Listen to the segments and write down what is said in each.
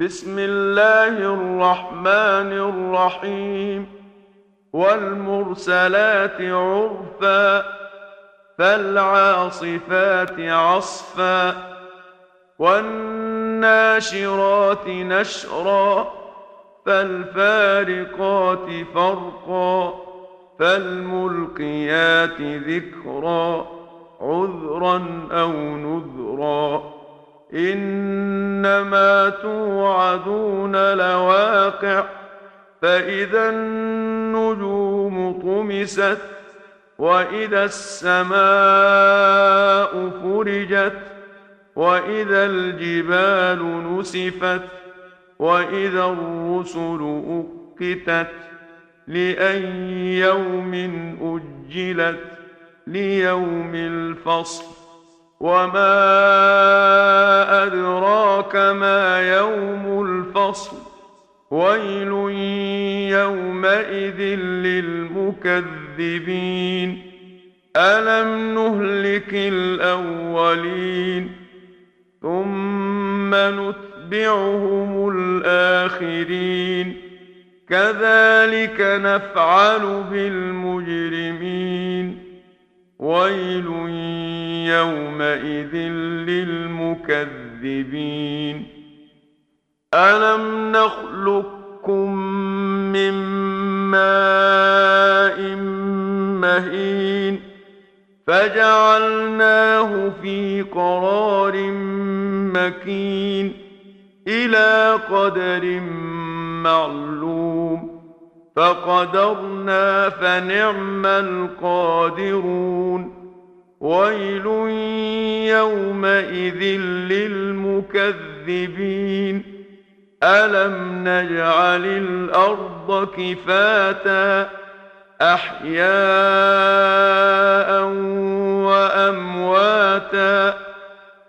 بسم الله الرحمن الرحيم والمرسلات عرفا فالعاصفات عصفا والناشرات نشرا فالفارقات فرقا فالملقيات ذكرا عذرا أو نذرا إنما توعدون لواقع فإذا النجوم طمست وإذا السماء فرجت وإذا الجبال نسفت وإذا الرسل أقتت لأي يوم أجلت ليوم الفصل. وما ادراك ما يوم الفصل ويل يومئذ للمكذبين الم نهلك الاولين ثم نتبعهم الاخرين كذلك نفعل بالمجرمين ويل يومئذ للمكذبين الم نخلقكم من ماء مهين فجعلناه في قرار مكين إلى قدر معلوم فقدرنا فنعم القادرون. ويل يومئذ للمكذبين. ألم نجعل الأرض كفاتا؟ أحياء وأمواتا.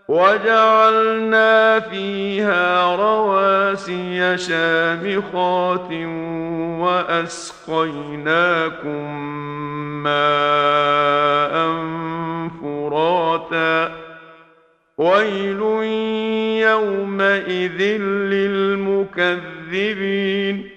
وجعلنا فيها رواسي شامخات وأسقيناكم ماء فراتا. ويل يومئذ للمكذبين.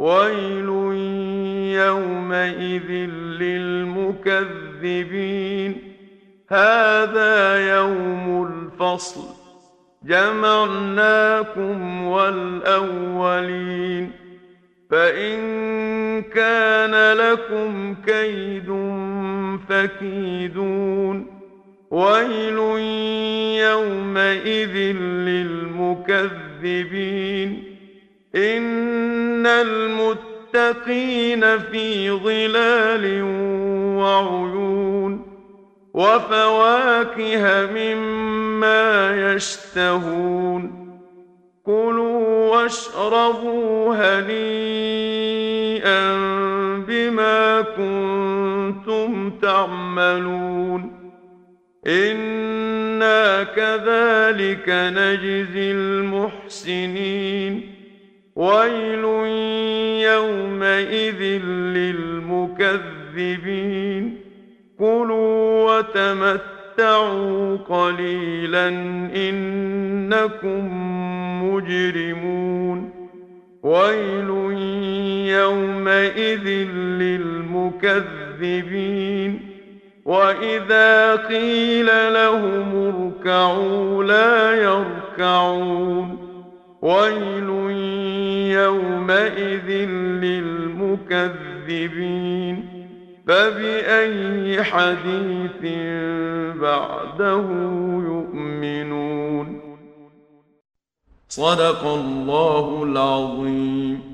ويل يومئذ للمكذبين هذا يوم الفصل جمعناكم والاولين فان كان لكم كيد فكيدون ويل يومئذ للمكذبين ان المتقين في ظلال وعيون وفواكه مما يشتهون كلوا واشربوا هنيئا بما كنتم تعملون أنا كذلك نجزي المحسنين ويل يومئذ للمكذبين كلوا وتمتعوا قليلا انكم مجرمون ويل يومئذ للمكذبين واذا قيل لهم اركعوا لا يركعون ويل يومئذ للمكذبين فبأي حديث بعده يؤمنون؟ صدق الله العظيم.